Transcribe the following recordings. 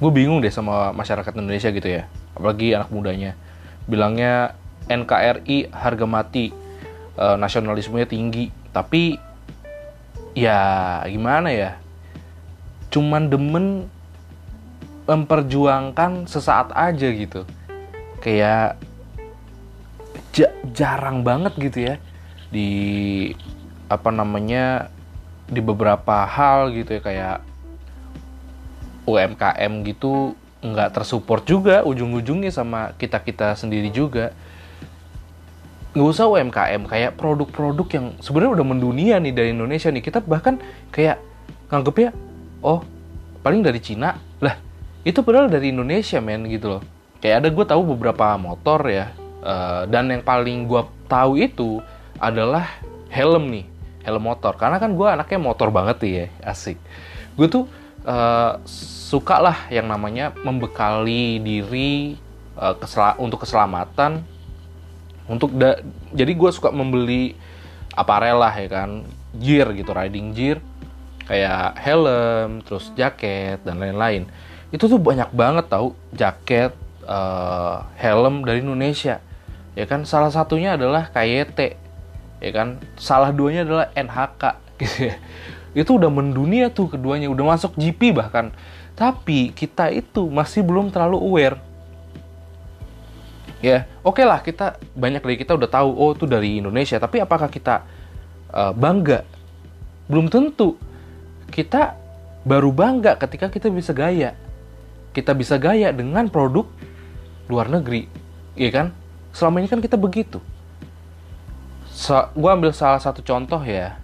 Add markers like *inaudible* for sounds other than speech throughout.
gue bingung deh sama masyarakat Indonesia gitu ya apalagi anak mudanya. Bilangnya NKRI harga mati. E, nasionalismenya tinggi. Tapi ya gimana ya? Cuman demen memperjuangkan sesaat aja gitu. Kayak ja jarang banget gitu ya. Di apa namanya di beberapa hal gitu ya kayak UMKM gitu nggak tersupport juga ujung-ujungnya sama kita kita sendiri juga. Nggak usah UMKM kayak produk-produk yang sebenarnya udah mendunia nih dari Indonesia nih. Kita bahkan kayak nganggep ya oh paling dari Cina. Lah itu padahal dari Indonesia men gitu loh. Kayak ada gue tahu beberapa motor ya uh, dan yang paling gue tahu itu adalah helm nih helm motor. Karena kan gue anaknya motor banget ya asik. Gue tuh uh, suka lah yang namanya membekali diri uh, kesel untuk keselamatan. Untuk da jadi gue suka membeli aparel lah ya kan. Gear gitu riding gear kayak helm terus jaket dan lain-lain. Itu tuh banyak banget tau jaket uh, helm dari Indonesia. Ya kan salah satunya adalah KYT ya kan. Salah duanya adalah NHK *laughs* itu udah mendunia tuh keduanya udah masuk GP bahkan. Tapi kita itu masih belum terlalu aware. Ya oke okay lah kita banyak dari kita udah tahu oh itu dari Indonesia. Tapi apakah kita uh, bangga? Belum tentu. Kita baru bangga ketika kita bisa gaya. Kita bisa gaya dengan produk luar negeri ya kan? Selama ini kan kita begitu. So, gue ambil salah satu contoh ya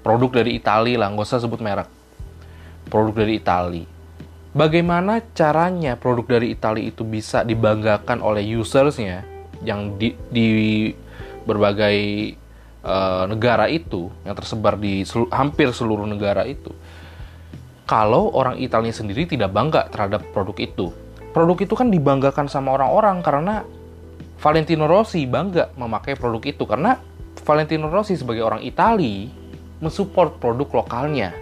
produk dari Italia lah nggak usah sebut merek. Produk dari Italia bagaimana caranya produk dari Italia itu bisa dibanggakan oleh usersnya yang di, di berbagai uh, negara itu yang tersebar di selu, hampir seluruh negara itu? Kalau orang Italia sendiri tidak bangga terhadap produk itu. Produk itu kan dibanggakan sama orang-orang karena Valentino Rossi bangga memakai produk itu. Karena Valentino Rossi sebagai orang Italia mensupport produk lokalnya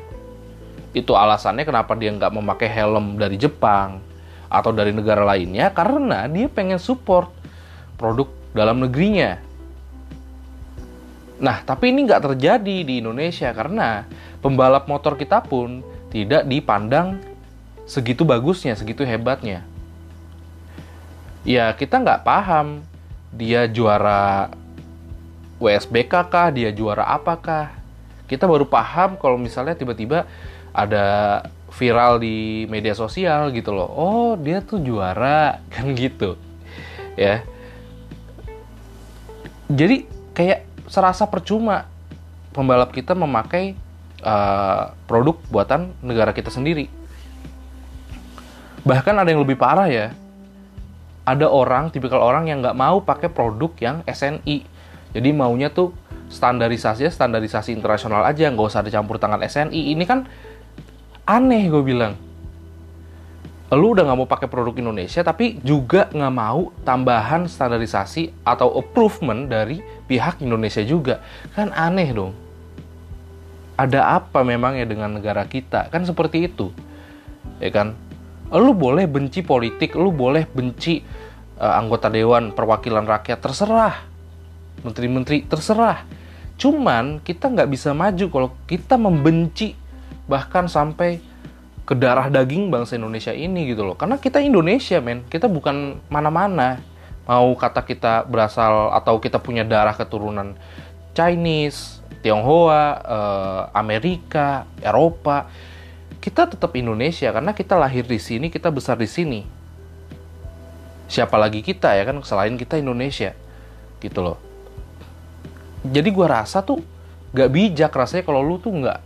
itu alasannya kenapa dia nggak memakai helm dari Jepang atau dari negara lainnya karena dia pengen support produk dalam negerinya. Nah, tapi ini nggak terjadi di Indonesia karena pembalap motor kita pun tidak dipandang segitu bagusnya, segitu hebatnya. Ya, kita nggak paham dia juara WSBK kah, dia juara apakah. Kita baru paham kalau misalnya tiba-tiba ada viral di media sosial gitu loh. Oh dia tuh juara *laughs* kan gitu. Ya. Jadi kayak serasa percuma pembalap kita memakai uh, produk buatan negara kita sendiri. Bahkan ada yang lebih parah ya. Ada orang tipikal orang yang nggak mau pakai produk yang SNI jadi maunya tuh standarisasinya standarisasi internasional aja nggak usah ada campur tangan SNI ini kan aneh gue bilang. Lu udah nggak mau pakai produk Indonesia tapi juga nggak mau tambahan standarisasi atau approvement dari pihak Indonesia juga. Kan aneh dong. Ada apa memang ya dengan negara kita? Kan seperti itu. Ya kan? Lu boleh benci politik lu boleh benci uh, anggota dewan perwakilan rakyat terserah. Menteri-menteri terserah cuman kita nggak bisa maju kalau kita membenci bahkan sampai ke darah daging bangsa Indonesia ini gitu loh. Karena kita Indonesia, men. Kita bukan mana-mana. Mau kata kita berasal atau kita punya darah keturunan Chinese, Tionghoa, eh, Amerika, Eropa. Kita tetap Indonesia karena kita lahir di sini, kita besar di sini. Siapa lagi kita ya kan selain kita Indonesia. Gitu loh. Jadi gua rasa tuh gak bijak rasanya kalau lu tuh nggak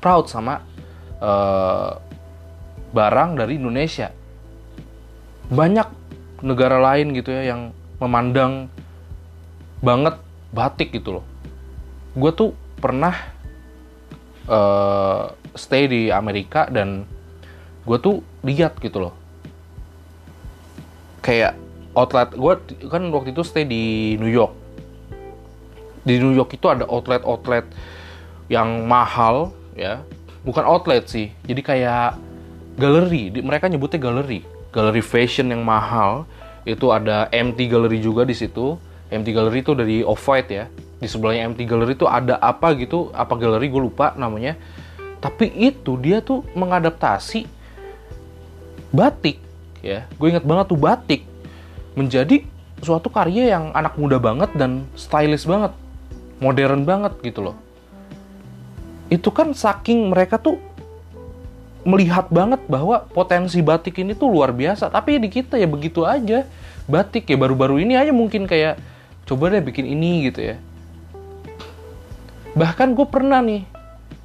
proud sama uh, barang dari Indonesia. Banyak negara lain gitu ya yang memandang banget batik gitu loh. Gue tuh pernah uh, stay di Amerika dan gue tuh lihat gitu loh. Kayak outlet gue kan waktu itu stay di New York. Di New York itu ada outlet-outlet yang mahal ya. Bukan outlet sih jadi kayak galeri. Mereka nyebutnya galeri. Galeri fashion yang mahal. Itu ada MT Gallery juga di situ. MT Gallery itu dari Off White ya. Di sebelahnya MT Gallery itu ada apa gitu apa galeri gue lupa namanya. Tapi itu dia tuh mengadaptasi batik ya. Gue inget banget tuh batik menjadi suatu karya yang anak muda banget dan stylish banget modern banget gitu loh. Itu kan saking mereka tuh melihat banget bahwa potensi batik ini tuh luar biasa. Tapi di kita ya begitu aja. Batik ya baru-baru ini aja mungkin kayak coba deh bikin ini gitu ya. Bahkan gue pernah nih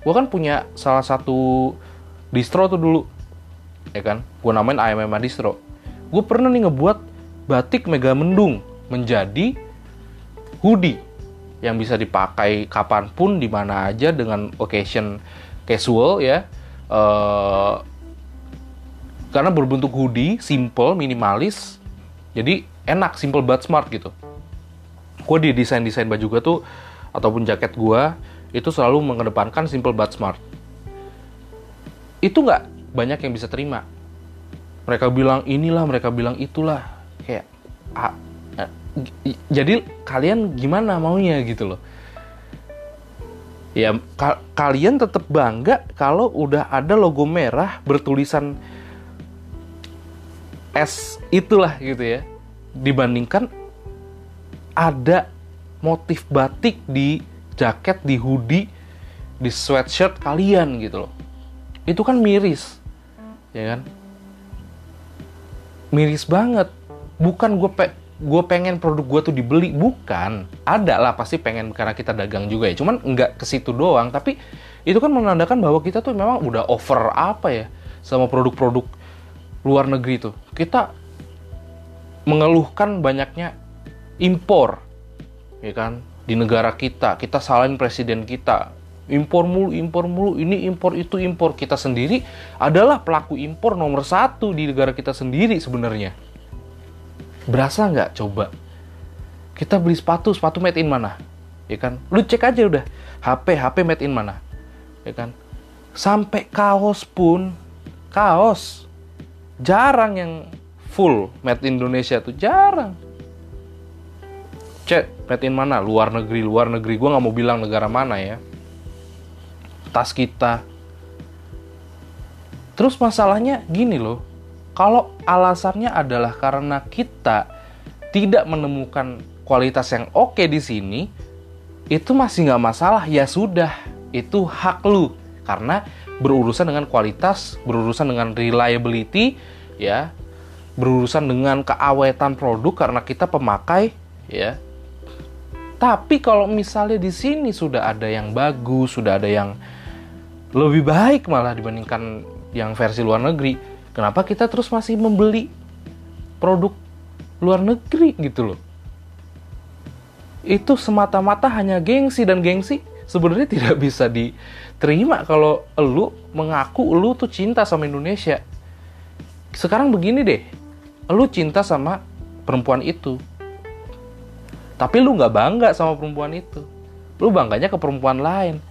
gue kan punya salah satu distro tuh dulu ya kan? Gue namain AMM distro. Gue pernah nih ngebuat batik mega mendung menjadi hoodie yang bisa dipakai kapan pun di mana aja dengan occasion casual ya. Uh, karena berbentuk hoodie simple minimalis. Jadi enak simple but smart gitu. Gue di desain desain baju gue tuh ataupun jaket gue itu selalu mengedepankan simple but smart. Itu nggak banyak yang bisa terima. Mereka bilang inilah mereka bilang itulah. Kayak ah, jadi kalian gimana maunya gitu loh. Ya ka kalian tetap bangga kalau udah ada logo merah bertulisan S itulah gitu ya. Dibandingkan ada motif batik di jaket di hoodie di sweatshirt kalian gitu loh. Itu kan miris ya kan? Miris banget. Bukan gue pe gue pengen produk gue tuh dibeli. Bukan ada lah pasti pengen karena kita dagang juga ya. Cuman nggak ke situ doang. Tapi itu kan menandakan bahwa kita tuh memang udah over apa ya sama produk-produk luar negeri tuh. Kita mengeluhkan banyaknya impor ya kan? Di negara kita kita salahin presiden kita. Impor mulu impor mulu ini impor itu impor. Kita sendiri adalah pelaku impor nomor satu di negara kita sendiri sebenarnya Berasa nggak coba? Kita beli sepatu, sepatu made in mana? Ya kan? Lu cek aja udah. HP, HP made in mana? Ya kan? Sampai kaos pun, kaos. Jarang yang full made in Indonesia tuh, jarang. Cek, made in mana? Luar negeri, luar negeri. Gue nggak mau bilang negara mana ya. Tas kita. Terus masalahnya gini loh, kalau alasannya adalah karena kita tidak menemukan kualitas yang oke di sini, itu masih nggak masalah. Ya sudah, itu hak lu. Karena berurusan dengan kualitas, berurusan dengan reliability, ya, berurusan dengan keawetan produk karena kita pemakai, ya. Tapi kalau misalnya di sini sudah ada yang bagus, sudah ada yang lebih baik malah dibandingkan yang versi luar negeri, Kenapa kita terus masih membeli produk luar negeri gitu loh? Itu semata-mata hanya gengsi dan gengsi sebenarnya tidak bisa diterima kalau lu mengaku lu tuh cinta sama Indonesia. Sekarang begini deh, lu cinta sama perempuan itu, tapi lu nggak bangga sama perempuan itu. Lu bangganya ke perempuan lain.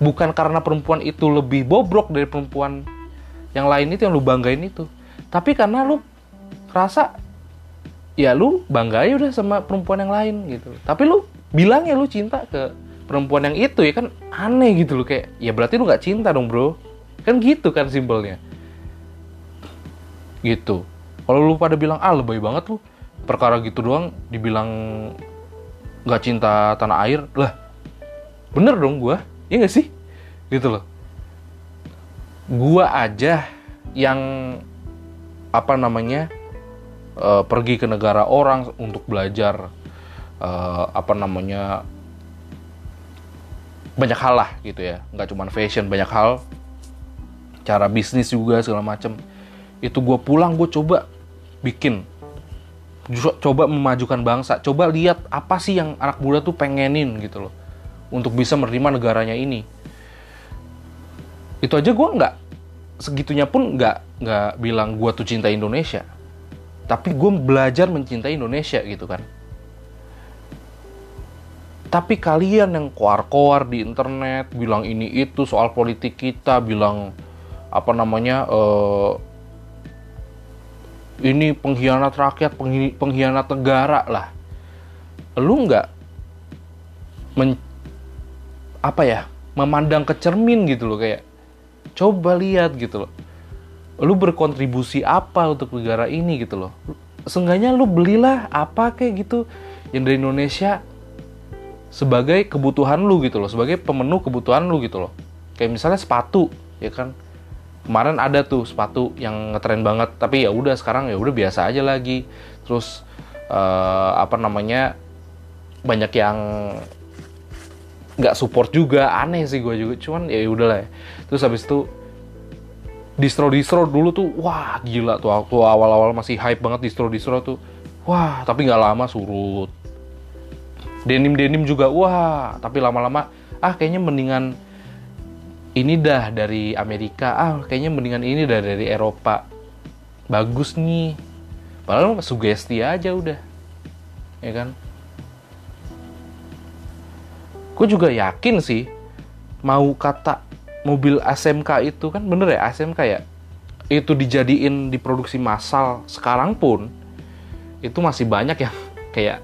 Bukan karena perempuan itu lebih bobrok dari perempuan yang lain itu yang lu banggain itu. Tapi karena lu rasa ya lu bangga ya udah sama perempuan yang lain gitu. Tapi lu bilang ya lu cinta ke perempuan yang itu ya kan aneh gitu loh kayak ya berarti lu nggak cinta dong bro. Kan gitu kan simpelnya. Gitu. Kalau lu pada bilang ah lebay banget lu. Perkara gitu doang dibilang nggak cinta tanah air lah. Bener dong gua ya nggak sih? Gitu loh gua aja yang apa namanya uh, pergi ke negara orang untuk belajar uh, apa namanya banyak hal lah gitu ya. Nggak cuma fashion banyak hal. Cara bisnis juga segala macam itu gue pulang gue coba bikin. Coba memajukan bangsa. Coba lihat apa sih yang anak muda tuh pengenin gitu loh. Untuk bisa menerima negaranya ini. Itu aja gue nggak segitunya pun nggak nggak bilang gue tuh cinta Indonesia. Tapi gue belajar mencintai Indonesia gitu kan. Tapi kalian yang koar-koar di internet bilang ini itu soal politik kita bilang apa namanya uh, ini pengkhianat rakyat pengkhianat negara lah. Lu nggak apa ya memandang ke cermin gitu loh kayak coba lihat gitu loh. Lu berkontribusi apa untuk negara ini gitu loh. Seenggaknya lu belilah apa kayak gitu yang dari Indonesia sebagai kebutuhan lu gitu loh sebagai pemenuh kebutuhan lu gitu loh. Kayak misalnya sepatu ya kan? Kemarin ada tuh sepatu yang ngetren banget tapi ya udah sekarang ya udah biasa aja lagi. Terus uh, apa namanya banyak yang nggak support juga aneh sih gue juga. Cuman ya udahlah ya. Terus habis itu distro distro dulu tuh wah gila tuh. Waktu awal-awal masih hype banget distro distro tuh. Wah tapi nggak lama surut. Denim denim juga wah tapi lama-lama ah kayaknya mendingan ini dah dari Amerika. Ah kayaknya mendingan ini dah dari Eropa. Bagus nih. Padahal sugesti aja udah. Ya kan? Gue juga yakin sih mau kata mobil SMK itu kan bener ya SMK ya? Itu dijadiin diproduksi massal sekarang pun itu masih banyak yang *laughs* kayak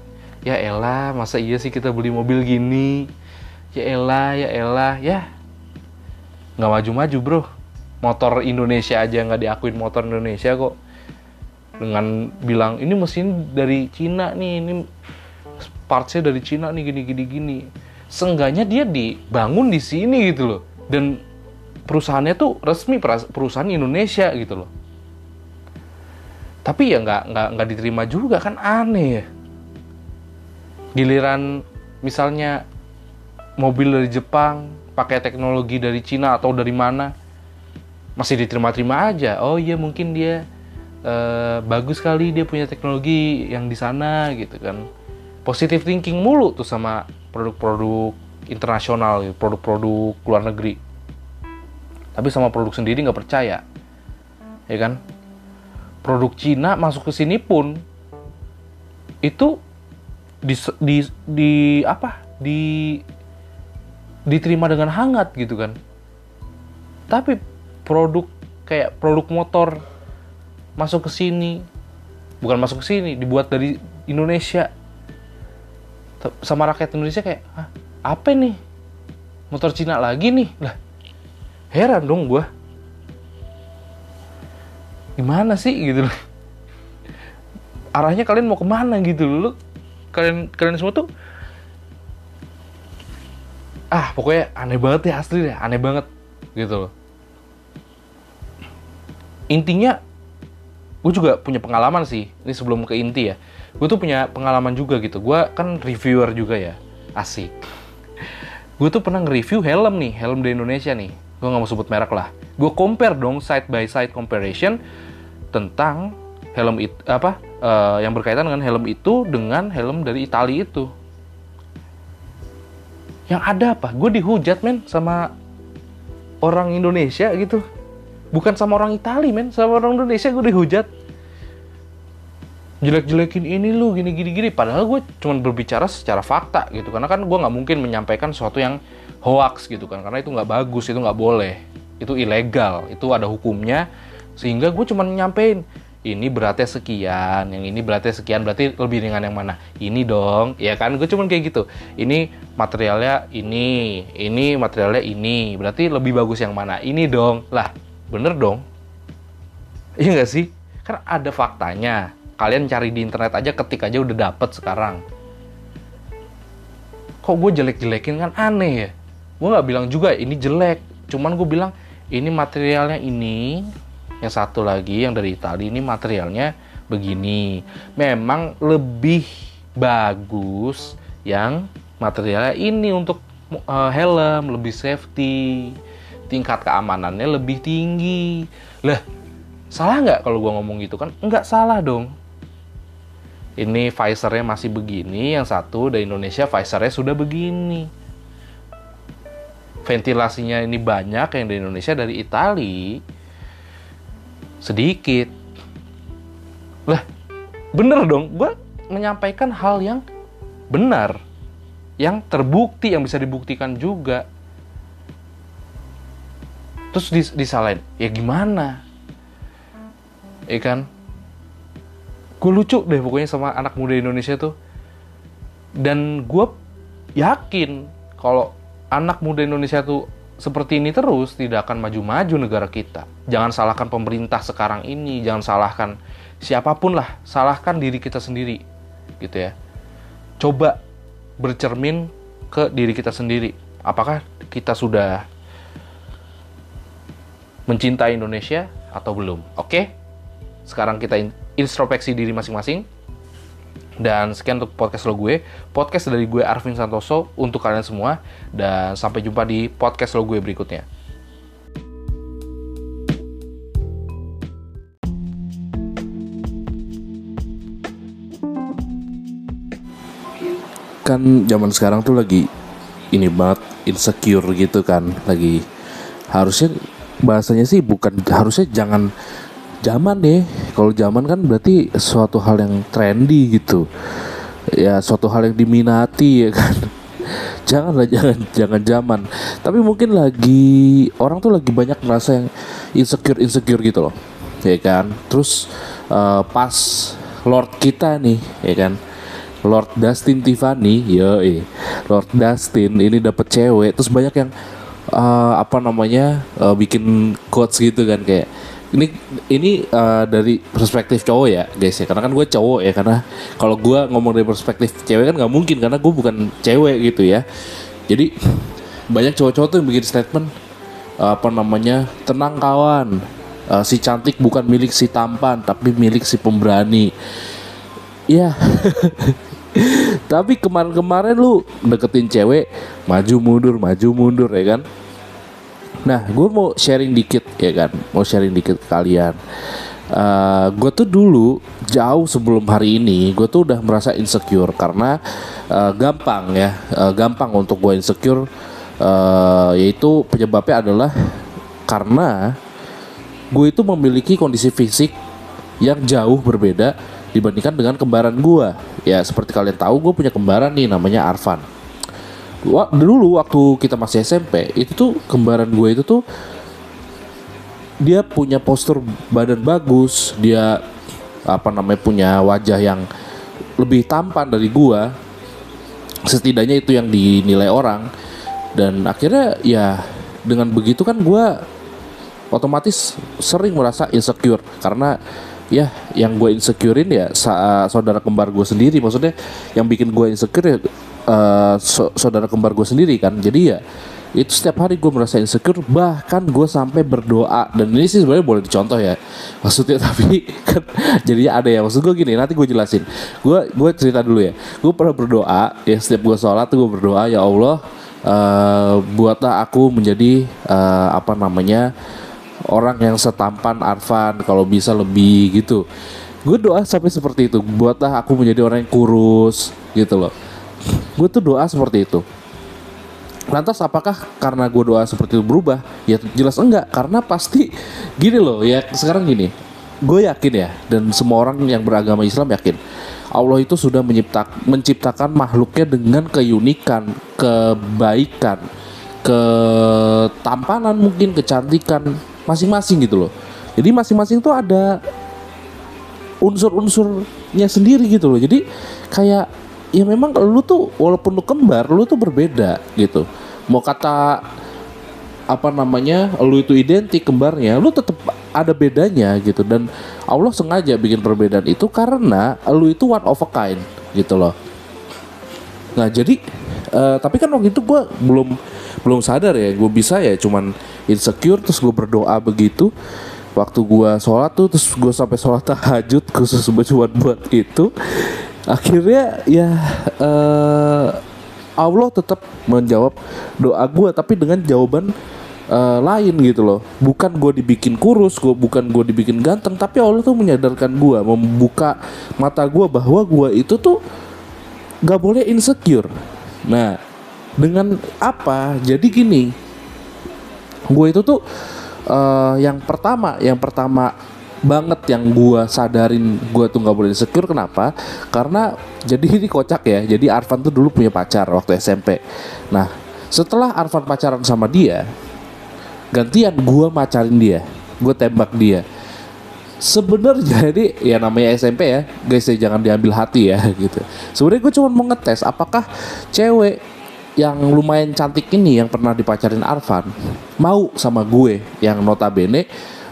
ya elah masa iya sih kita beli mobil gini? Ya elah ya elah ya. Nggak maju-maju bro. Motor Indonesia aja nggak diakuin motor Indonesia kok. Dengan bilang ini mesin dari Cina nih ini partsnya dari Cina nih gini gini gini. Seenggaknya dia dibangun di sini gitu loh. Dan perusahaannya tuh resmi perusahaan Indonesia gitu loh. Tapi ya nggak nggak nggak diterima juga kan aneh ya. Giliran misalnya mobil dari Jepang pakai teknologi dari Cina atau dari mana masih diterima-terima aja. Oh iya mungkin dia uh, bagus kali dia punya teknologi yang di sana gitu kan. Positive thinking mulu tuh sama produk-produk internasional, gitu, produk-produk luar negeri. Tapi sama produk sendiri nggak percaya, ya kan? Produk Cina masuk ke sini pun itu di, di, di apa? Di diterima dengan hangat gitu kan. Tapi produk kayak produk motor masuk ke sini bukan masuk ke sini dibuat dari Indonesia sama rakyat Indonesia kayak Hah, apa nih motor Cina lagi nih lah heran dong gue gimana sih gitu loh. Arahnya kalian mau ke mana gitu loh kalian kalian semua tuh ah pokoknya aneh banget ya asli deh aneh banget gitu loh. Intinya gue juga punya pengalaman sih ini sebelum ke inti ya. Gue tuh punya pengalaman juga gitu. Gue kan reviewer juga ya asik. Gue tuh pernah nge-review helm nih helm di Indonesia nih gue nggak mau sebut merek lah. Gue compare dong side by side comparison tentang helm itu apa uh, yang berkaitan dengan helm itu dengan helm dari Italia itu. Yang ada apa? Gue dihujat men sama orang Indonesia gitu. Bukan sama orang Italia men sama orang Indonesia gue dihujat jelek-jelekin ini lu gini gini gini. Padahal gue cuma berbicara secara fakta gitu. Karena kan gue nggak mungkin menyampaikan sesuatu yang hoax gitu kan. Karena itu nggak bagus itu nggak boleh. Itu ilegal itu ada hukumnya. Sehingga gue cuma nyampein ini beratnya sekian yang ini beratnya sekian berarti lebih ringan yang mana? Ini dong. Ya kan gue cuma kayak gitu. Ini materialnya ini ini materialnya ini berarti lebih bagus yang mana? Ini dong. Lah bener dong. Iya nggak sih? Kan ada faktanya kalian cari di internet aja ketik aja udah dapet sekarang. Kok gue jelek-jelekin kan? Aneh ya. Gue nggak bilang juga ini jelek. Cuman gue bilang ini materialnya ini yang satu lagi yang dari Italia ini materialnya begini. Memang lebih bagus yang materialnya ini untuk uh, helm lebih safety. Tingkat keamanannya lebih tinggi. Lah salah nggak kalau gue ngomong gitu kan? Nggak salah dong ini Pfizer-nya masih begini, yang satu dari Indonesia Pfizer-nya sudah begini. Ventilasinya ini banyak, yang dari Indonesia dari Itali sedikit. Lah, bener dong, gue menyampaikan hal yang benar, yang terbukti, yang bisa dibuktikan juga. terus dis disalahin ya gimana ya kan gue lucu deh pokoknya sama anak muda Indonesia tuh dan gue yakin kalau anak muda Indonesia tuh seperti ini terus tidak akan maju-maju negara kita. Jangan salahkan pemerintah sekarang ini, jangan salahkan siapa pun lah, salahkan diri kita sendiri, gitu ya. Coba bercermin ke diri kita sendiri. Apakah kita sudah mencintai Indonesia atau belum? Oke? Sekarang kita introspeksi diri masing-masing. Dan sekian untuk podcast lo gue. Podcast dari gue Arvin Santoso untuk kalian semua. Dan sampai jumpa di podcast lo gue berikutnya. Kan zaman sekarang tuh lagi ini banget insecure gitu kan. Lagi harusnya bahasanya sih bukan harusnya jangan zaman deh kalau zaman kan berarti suatu hal yang trendy gitu. Ya suatu hal yang diminati ya kan. *laughs* Janganlah jangan jangan zaman. Tapi mungkin lagi orang tuh lagi banyak merasa yang insecure insecure gitu loh. Ya kan? Terus uh, pas Lord kita nih ya kan? Lord Dustin Tiffany yo Lord Dustin ini dapat cewek terus banyak yang uh, apa namanya uh, bikin quotes gitu kan kayak ini ini uh, dari perspektif cowok ya guys ya. Karena kan gue cowok ya karena kalau gue ngomong dari perspektif cewek kan nggak mungkin karena gue bukan cewek gitu ya. Jadi banyak cowok-cowok tuh yang bikin statement uh, apa namanya tenang kawan uh, si cantik bukan milik si tampan tapi milik si pemberani. Ya *laughs* tapi kemarin-kemarin lu deketin cewek maju mundur maju mundur ya kan Nah, gue mau sharing dikit ya kan, mau sharing dikit ke kalian. Uh, gue tuh dulu jauh sebelum hari ini, gue tuh udah merasa insecure karena uh, gampang ya, uh, gampang untuk gue insecure. Uh, yaitu penyebabnya adalah karena gue itu memiliki kondisi fisik yang jauh berbeda dibandingkan dengan kembaran gue. Ya seperti kalian tahu, gue punya kembaran nih namanya Arvan dulu waktu kita masih SMP itu tuh kembaran gue itu tuh dia punya postur badan bagus dia apa namanya punya wajah yang lebih tampan dari gue setidaknya itu yang dinilai orang dan akhirnya ya dengan begitu kan gue otomatis sering merasa insecure karena ya yang gue insecurein ya saudara kembar gue sendiri maksudnya yang bikin gue insecure ya uh, so saudara kembar gue sendiri kan. Jadi ya itu setiap hari gue merasa insecure bahkan gue sampai berdoa. Dan ini sih sebenarnya boleh dicontoh ya. Maksudnya *laughs* tapi kan jadinya ada ya. Maksud gue gini nanti gue jelasin. Gue gue cerita dulu ya. Gue pernah berdoa ya setiap gue sholat gue berdoa ya Allah uh, buatlah aku menjadi uh, apa namanya orang yang setampan Arfan kalau bisa lebih gitu. Gue doa sampai seperti itu. Buatlah aku menjadi orang yang kurus gitu loh gue tuh doa seperti itu. Lantas apakah karena gue doa seperti itu berubah? Ya jelas enggak Karena pasti gini loh ya sekarang gini. Gue yakin ya Dan semua orang yang beragama Islam yakin Allah itu sudah mencipta, menciptakan makhluknya dengan keunikan Kebaikan Ketampanan mungkin Kecantikan Masing-masing gitu loh. Jadi masing-masing tuh ada Unsur-unsurnya sendiri gitu loh. Jadi kayak ya memang lu tuh walaupun lu kembar lu tuh berbeda gitu. Mau kata apa namanya lu itu identik kembarnya lu tetap ada bedanya gitu. Dan Allah sengaja bikin perbedaan itu karena lu itu one of a kind gitu loh. Nah jadi uh, tapi kan waktu itu gue belum belum sadar ya gue bisa ya cuman insecure terus gue berdoa begitu. Waktu gue sholat tuh terus gue sampai sholat tahajud khusus buat buat itu akhirnya ya uh, Allah tetap menjawab doa gue tapi dengan jawaban uh, lain gitu loh. Bukan gue dibikin kurus gue bukan gue dibikin ganteng tapi Allah tuh menyadarkan gue membuka mata gue bahwa gue itu tuh gak boleh insecure. Nah dengan apa? Jadi gini gue itu tuh uh, yang pertama yang pertama banget yang gua sadarin gua tuh nggak boleh insecure. Kenapa? Karena jadi *laughs* ini kocak ya. Jadi Arfan tuh dulu punya pacar waktu SMP nah setelah Arfan pacaran sama dia gantian gue macarin dia. Gue tembak dia. Sebenarnya *laughs* ini ya namanya SMP ya. Guys ya jangan diambil hati ya *laughs* gitu. Sebenarnya gue cuma mau ngetes apakah cewek yang lumayan cantik ini yang pernah dipacarin Arfan mau sama gue yang notabene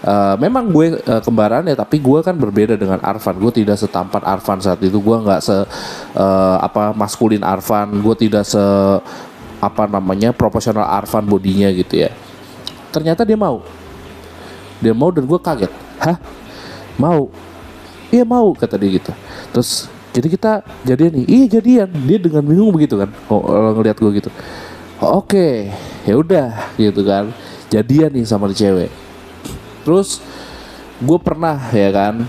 Uh, memang gue uh, kembaran ya tapi gue kan berbeda dengan Arfan. Gue tidak setampan Arfan saat itu. Gue nggak se uh, apa maskulin Arfan. Gue tidak se apa namanya proporsional Arfan bodinya gitu ya. Ternyata dia mau. Dia mau dan gue kaget. Hah? Mau? Iya mau kata dia gitu. Terus jadi kita jadian nih. Iya jadian. Dia dengan bingung begitu kan. Oh, ngeliat gue gitu. Oke ya udah gitu kan. Jadian nih sama cewek terus gue pernah ya kan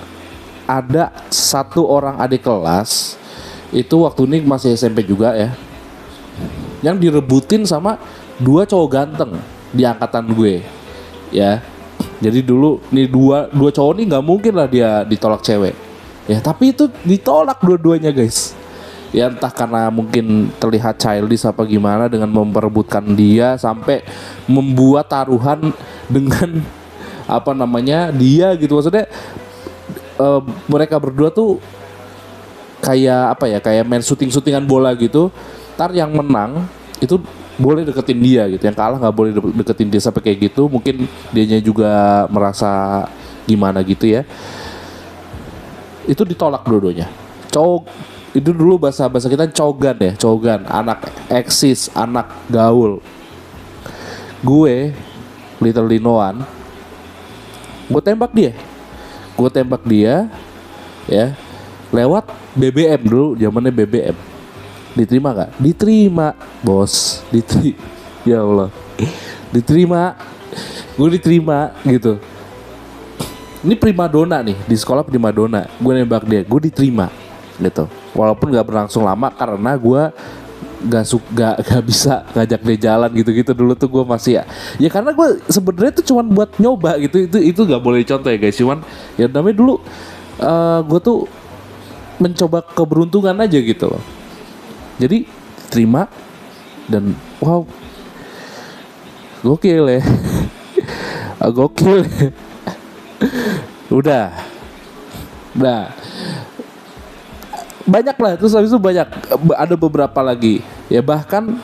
ada satu orang adik kelas itu waktu ini masih SMP juga ya yang direbutin sama dua cowok ganteng di angkatan gue ya jadi dulu nih dua dua cowok nih nggak mungkin lah dia ditolak cewek. Ya tapi itu ditolak dua-duanya guys. Ya entah karena mungkin terlihat childish apa gimana dengan memperebutkan dia sampai membuat taruhan dengan apa namanya dia gitu. Maksudnya uh, mereka berdua tuh kayak apa ya kayak main syuting syutingan bola gitu. Tar yang menang itu boleh deketin dia gitu. Yang kalah nggak boleh deketin dia sampai kayak gitu. Mungkin dianya juga merasa gimana gitu ya. Itu ditolak dua-duanya. Cowok itu dulu bahasa bahasa kita cogan ya cogan. Anak eksis anak gaul. Gue little linoan gue tembak dia gue tembak dia ya lewat BBM dulu zamannya BBM Diterima gak? Diterima, bos. Diterima. *laughs* Ya Allah. Diterima. Gue diterima gitu. Ini prima dona nih di sekolah prima dona. Gue nembak dia, gue diterima gitu. Walaupun gak berlangsung lama karena gue gak suka gak, bisa ngajak dia jalan gitu-gitu. Dulu tuh gue masih ya ya karena gue sebenarnya tuh cuman buat nyoba gitu. Itu itu gak boleh contoh ya guys. Cuman ya namanya dulu uh, eh, gue tuh mencoba keberuntungan aja gitu loh. Jadi terima dan wow. Gokil ya. *laughs* Gokil ya. *laughs* udah. Nah banyak lah terus habis itu banyak. Ada beberapa lagi. Ya bahkan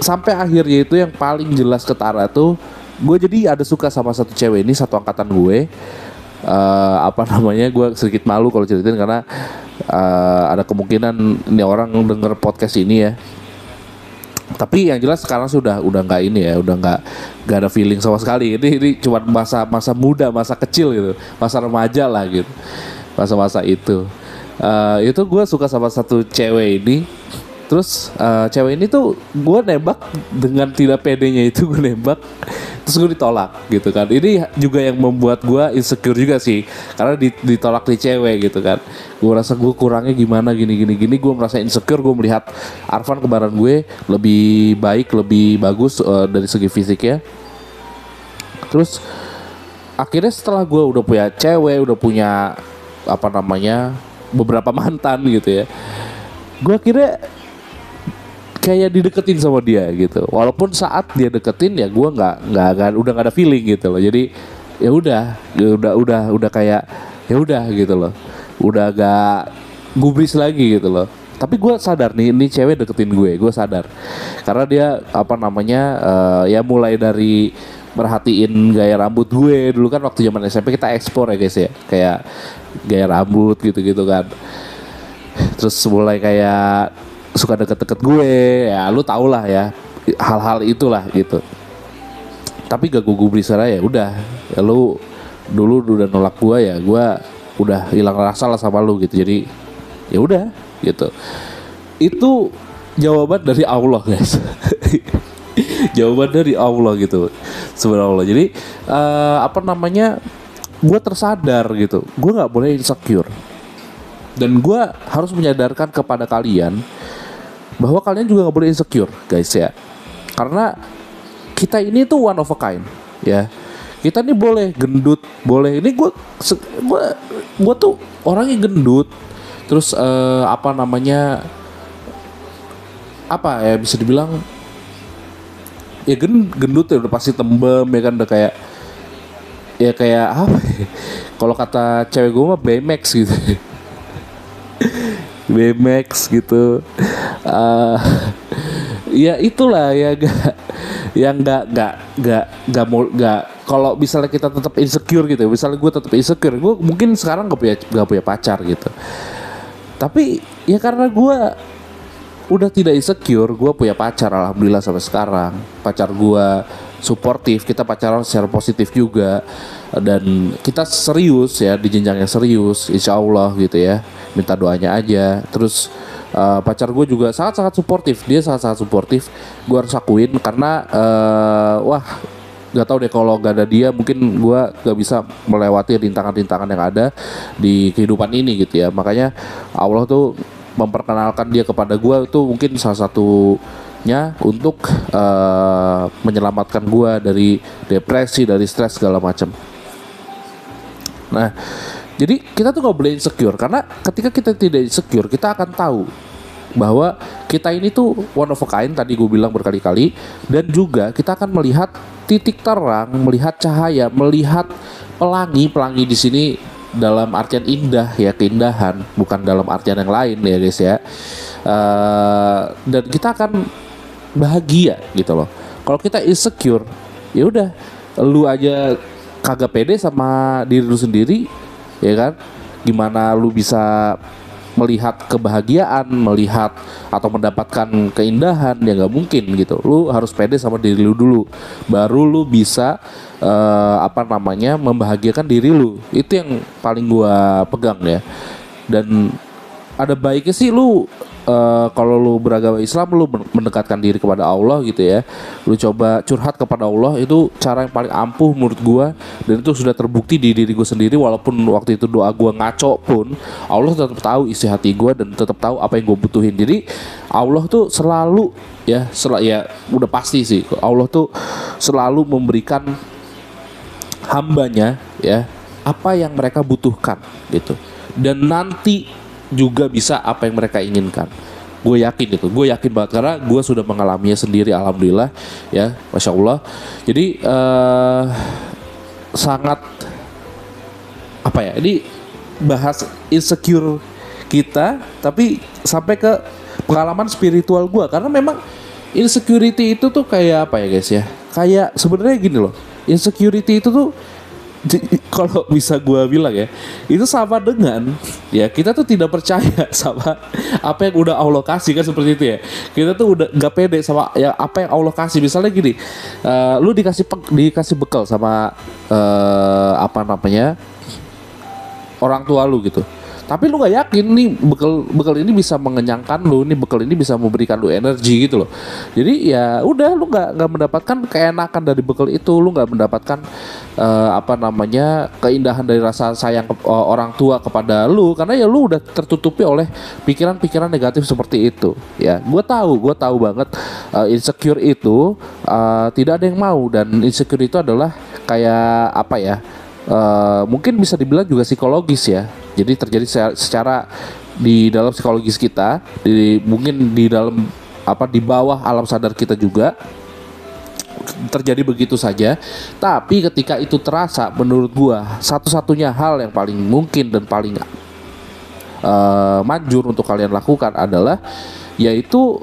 sampai akhirnya itu yang paling jelas ketara tuh gue jadi ada suka sama satu cewek ini satu angkatan gue. Uh, apa namanya gue sedikit malu kalau ceritain karena uh, ada kemungkinan ini orang denger podcast ini ya. Tapi yang jelas sekarang sudah udah nggak ini ya udah nggak nggak ada feeling sama sekali. Ini ini cuma masa masa muda masa kecil gitu masa remaja lah gitu. Masa-masa itu uh, itu gue suka sama satu cewek ini. Terus uh, cewek ini tuh gue nembak dengan tidak pedenya itu gue nembak. Terus gue ditolak gitu kan. Ini juga yang membuat gue insecure juga sih. Karena ditolak di cewek gitu kan. Gue rasa gue kurangnya gimana gini gini gini. Gue merasa insecure gue melihat Arfan kembaran gue lebih baik lebih bagus uh, dari segi fisik ya terus akhirnya setelah gue udah punya cewek udah punya apa namanya beberapa mantan gitu ya. Gue akhirnya kayak dideketin sama dia gitu. Walaupun saat dia deketin ya gue nggak nggak udah nggak ada feeling gitu loh. Jadi ya udah ya udah udah udah kayak ya udah gitu loh. Udah agak gubris lagi gitu loh. Tapi gue sadar nih ini cewek deketin gue gue sadar. Karena dia apa namanya uh, ya mulai dari merhatiin gaya rambut gue. Dulu kan waktu zaman SMP kita ekspor ya guys ya. Kayak gaya rambut gitu gitu kan. Terus mulai kayak suka deket-deket gue ya lu tau lah ya hal-hal itulah gitu. Tapi gak gue gubris ya udah. Ya lu dulu udah nolak gue ya gue udah hilang rasa lah sama lu gitu. Jadi ya udah gitu. Itu jawaban dari Allah guys. *laughs* Jawaban dari Allah gitu Allah jadi uh, apa namanya gue tersadar gitu. Gue nggak boleh insecure. Dan gue harus menyadarkan kepada kalian bahwa kalian juga nggak boleh insecure guys ya. Karena kita ini tuh one of a kind ya. Kita ini boleh gendut boleh ini gue gue gue tuh orangnya gendut. Terus uh, apa namanya apa ya bisa dibilang ya gen, gendut ya udah pasti tembem ya kan udah kayak ya kayak *laughs* apa ya? kalau kata cewek gue mah BMX gitu. *laughs* BMX gitu. Uh, ya itulah ya gak yang nggak nggak nggak nggak mau nggak. Kalau misalnya kita tetap insecure gitu misalnya gue tetap insecure gue mungkin sekarang gak punya gak punya pacar gitu. Tapi ya karena gue udah tidak insecure gue punya pacar alhamdulillah sampai sekarang. Pacar gue suportif kita pacaran secara positif juga. Dan kita serius ya di jenjang yang serius insya Allah gitu ya. Minta doanya aja. Terus uh, pacar gue juga sangat-sangat suportif. Dia sangat-sangat suportif. Gue harus akuin karena uh, wah nggak tahu deh kalau gak ada dia mungkin gue gak bisa melewati rintangan-rintangan yang ada di kehidupan ini gitu ya. Makanya Allah tuh memperkenalkan dia kepada gue itu mungkin salah satunya untuk uh, menyelamatkan gue dari depresi dari stres segala macam nah jadi kita tuh gak boleh insecure karena ketika kita tidak insecure kita akan tahu bahwa kita ini tuh one of a kind tadi gue bilang berkali-kali dan juga kita akan melihat titik terang, melihat cahaya, melihat pelangi, pelangi di sini dalam artian indah ya keindahan, bukan dalam artian yang lain ya guys ya. Uh, dan kita akan bahagia gitu loh. Kalau kita insecure, ya udah, lu aja kagak pede sama diri lu sendiri, ya kan gimana lu bisa melihat kebahagiaan, melihat atau mendapatkan keindahan ya nggak mungkin gitu. Lu harus pede sama diri lu dulu, baru lu bisa uh, apa namanya membahagiakan diri lu. Itu yang paling gua pegang ya. Dan ada baiknya sih lu uh, kalau lu beragama Islam lu mendekatkan diri kepada Allah gitu ya. Lu coba curhat kepada Allah itu cara yang paling ampuh menurut gua. Dan itu sudah terbukti di diri gue sendiri walaupun waktu itu doa gua ngaco pun Allah tetap tahu isi hati gua dan tetap tahu apa yang gue butuhin. Jadi Allah tuh selalu ya sel ya udah pasti sih Allah tuh selalu memberikan hambanya ya apa yang mereka butuhkan gitu. Dan nanti juga bisa apa yang mereka inginkan. Gue yakin itu. Gue yakin banget karena gue sudah mengalaminya sendiri alhamdulillah ya masya allah. Jadi uh, sangat apa ya ini bahas insecure kita tapi sampai ke pengalaman spiritual gue karena memang insecurity itu tuh kayak apa ya guys ya? Kayak sebenarnya gini loh insecurity itu tuh kalau bisa gue bilang ya itu sama dengan ya kita tuh tidak percaya *laughs* sama apa yang udah Allah kasih kan seperti itu ya. Kita tuh udah nggak pede sama ya apa yang Allah kasih. Misalnya gini uh, lu dikasih dikasih bekal sama uh, apa namanya orang tua lu gitu tapi lu nggak yakin nih bekal bekal ini bisa mengenyangkan lu nih bekal ini bisa memberikan lu energi gitu loh. Jadi ya udah lu nggak nggak mendapatkan keenakan dari bekal itu. Lu nggak mendapatkan uh, apa namanya keindahan dari rasa sayang ke, uh, orang tua kepada lu. Karena ya lu udah tertutupi oleh pikiran-pikiran negatif seperti itu. Ya gue tahu gue tahu banget uh, insecure itu uh, tidak ada yang mau. Dan insecure itu adalah kayak apa ya uh, mungkin bisa dibilang juga psikologis ya jadi terjadi secara di dalam psikologis kita, di mungkin di dalam apa di bawah alam sadar kita juga terjadi begitu saja. Tapi ketika itu terasa, menurut gua satu-satunya hal yang paling mungkin dan paling uh, manjur untuk kalian lakukan adalah yaitu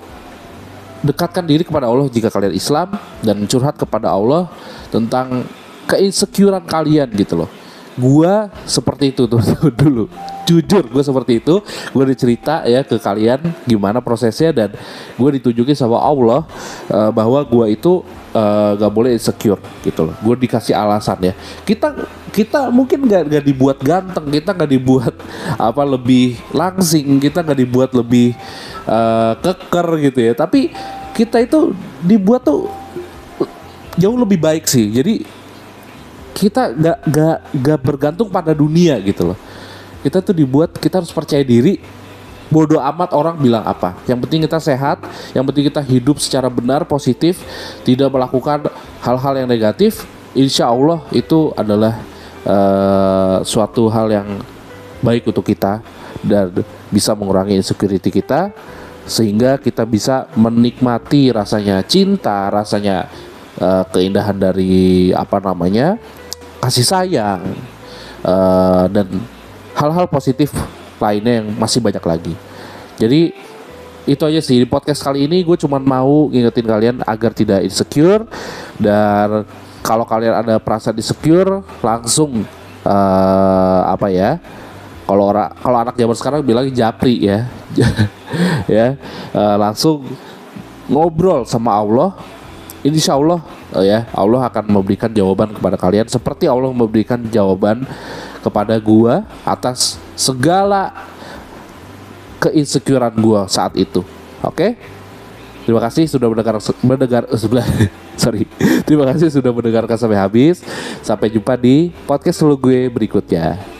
dekatkan diri kepada Allah jika kalian Islam dan curhat kepada Allah tentang keinsecurean kalian gitu loh gua seperti itu tuh *laughs* dulu. Jujur gue seperti itu. Gue dicerita ya ke kalian gimana prosesnya dan gue ditunjukin sama Allah uh, bahwa gue itu uh, gak boleh insecure gitu loh. Gue dikasih alasan ya. Kita kita mungkin gak, gak dibuat ganteng kita gak dibuat apa lebih langsing kita gak dibuat lebih uh, keker gitu ya. Tapi kita itu dibuat tuh jauh lebih baik sih. Jadi kita gak, gak, gak bergantung pada dunia gitu loh. Kita tuh dibuat kita harus percaya diri bodoh amat orang bilang apa. Yang penting kita sehat yang penting kita hidup secara benar positif tidak melakukan hal-hal yang negatif insya Allah itu adalah uh, suatu hal yang baik untuk kita dan bisa mengurangi insecurity kita sehingga kita bisa menikmati rasanya cinta, rasanya eh, keindahan dari apa namanya kasih sayang eh, dan hal-hal positif lainnya yang masih banyak lagi. Jadi itu aja sih. Di podcast kali ini gue cuman mau ngingetin kalian agar tidak insecure dan kalau kalian ada perasaan insecure langsung eh, apa ya kalau orang kalau anak zaman sekarang bilang japri ya. *laughs* Ya eh, langsung ngobrol sama Allah. Insya Allah eh, ya Allah akan memberikan jawaban kepada kalian seperti Allah memberikan jawaban kepada gua atas segala keinsecurean gua saat itu. Oke? Terima kasih sudah mendengar mendengar *laughs* sebelah sorry. Terima kasih sudah mendengarkan sampai habis. Sampai jumpa di podcast lu gue berikutnya.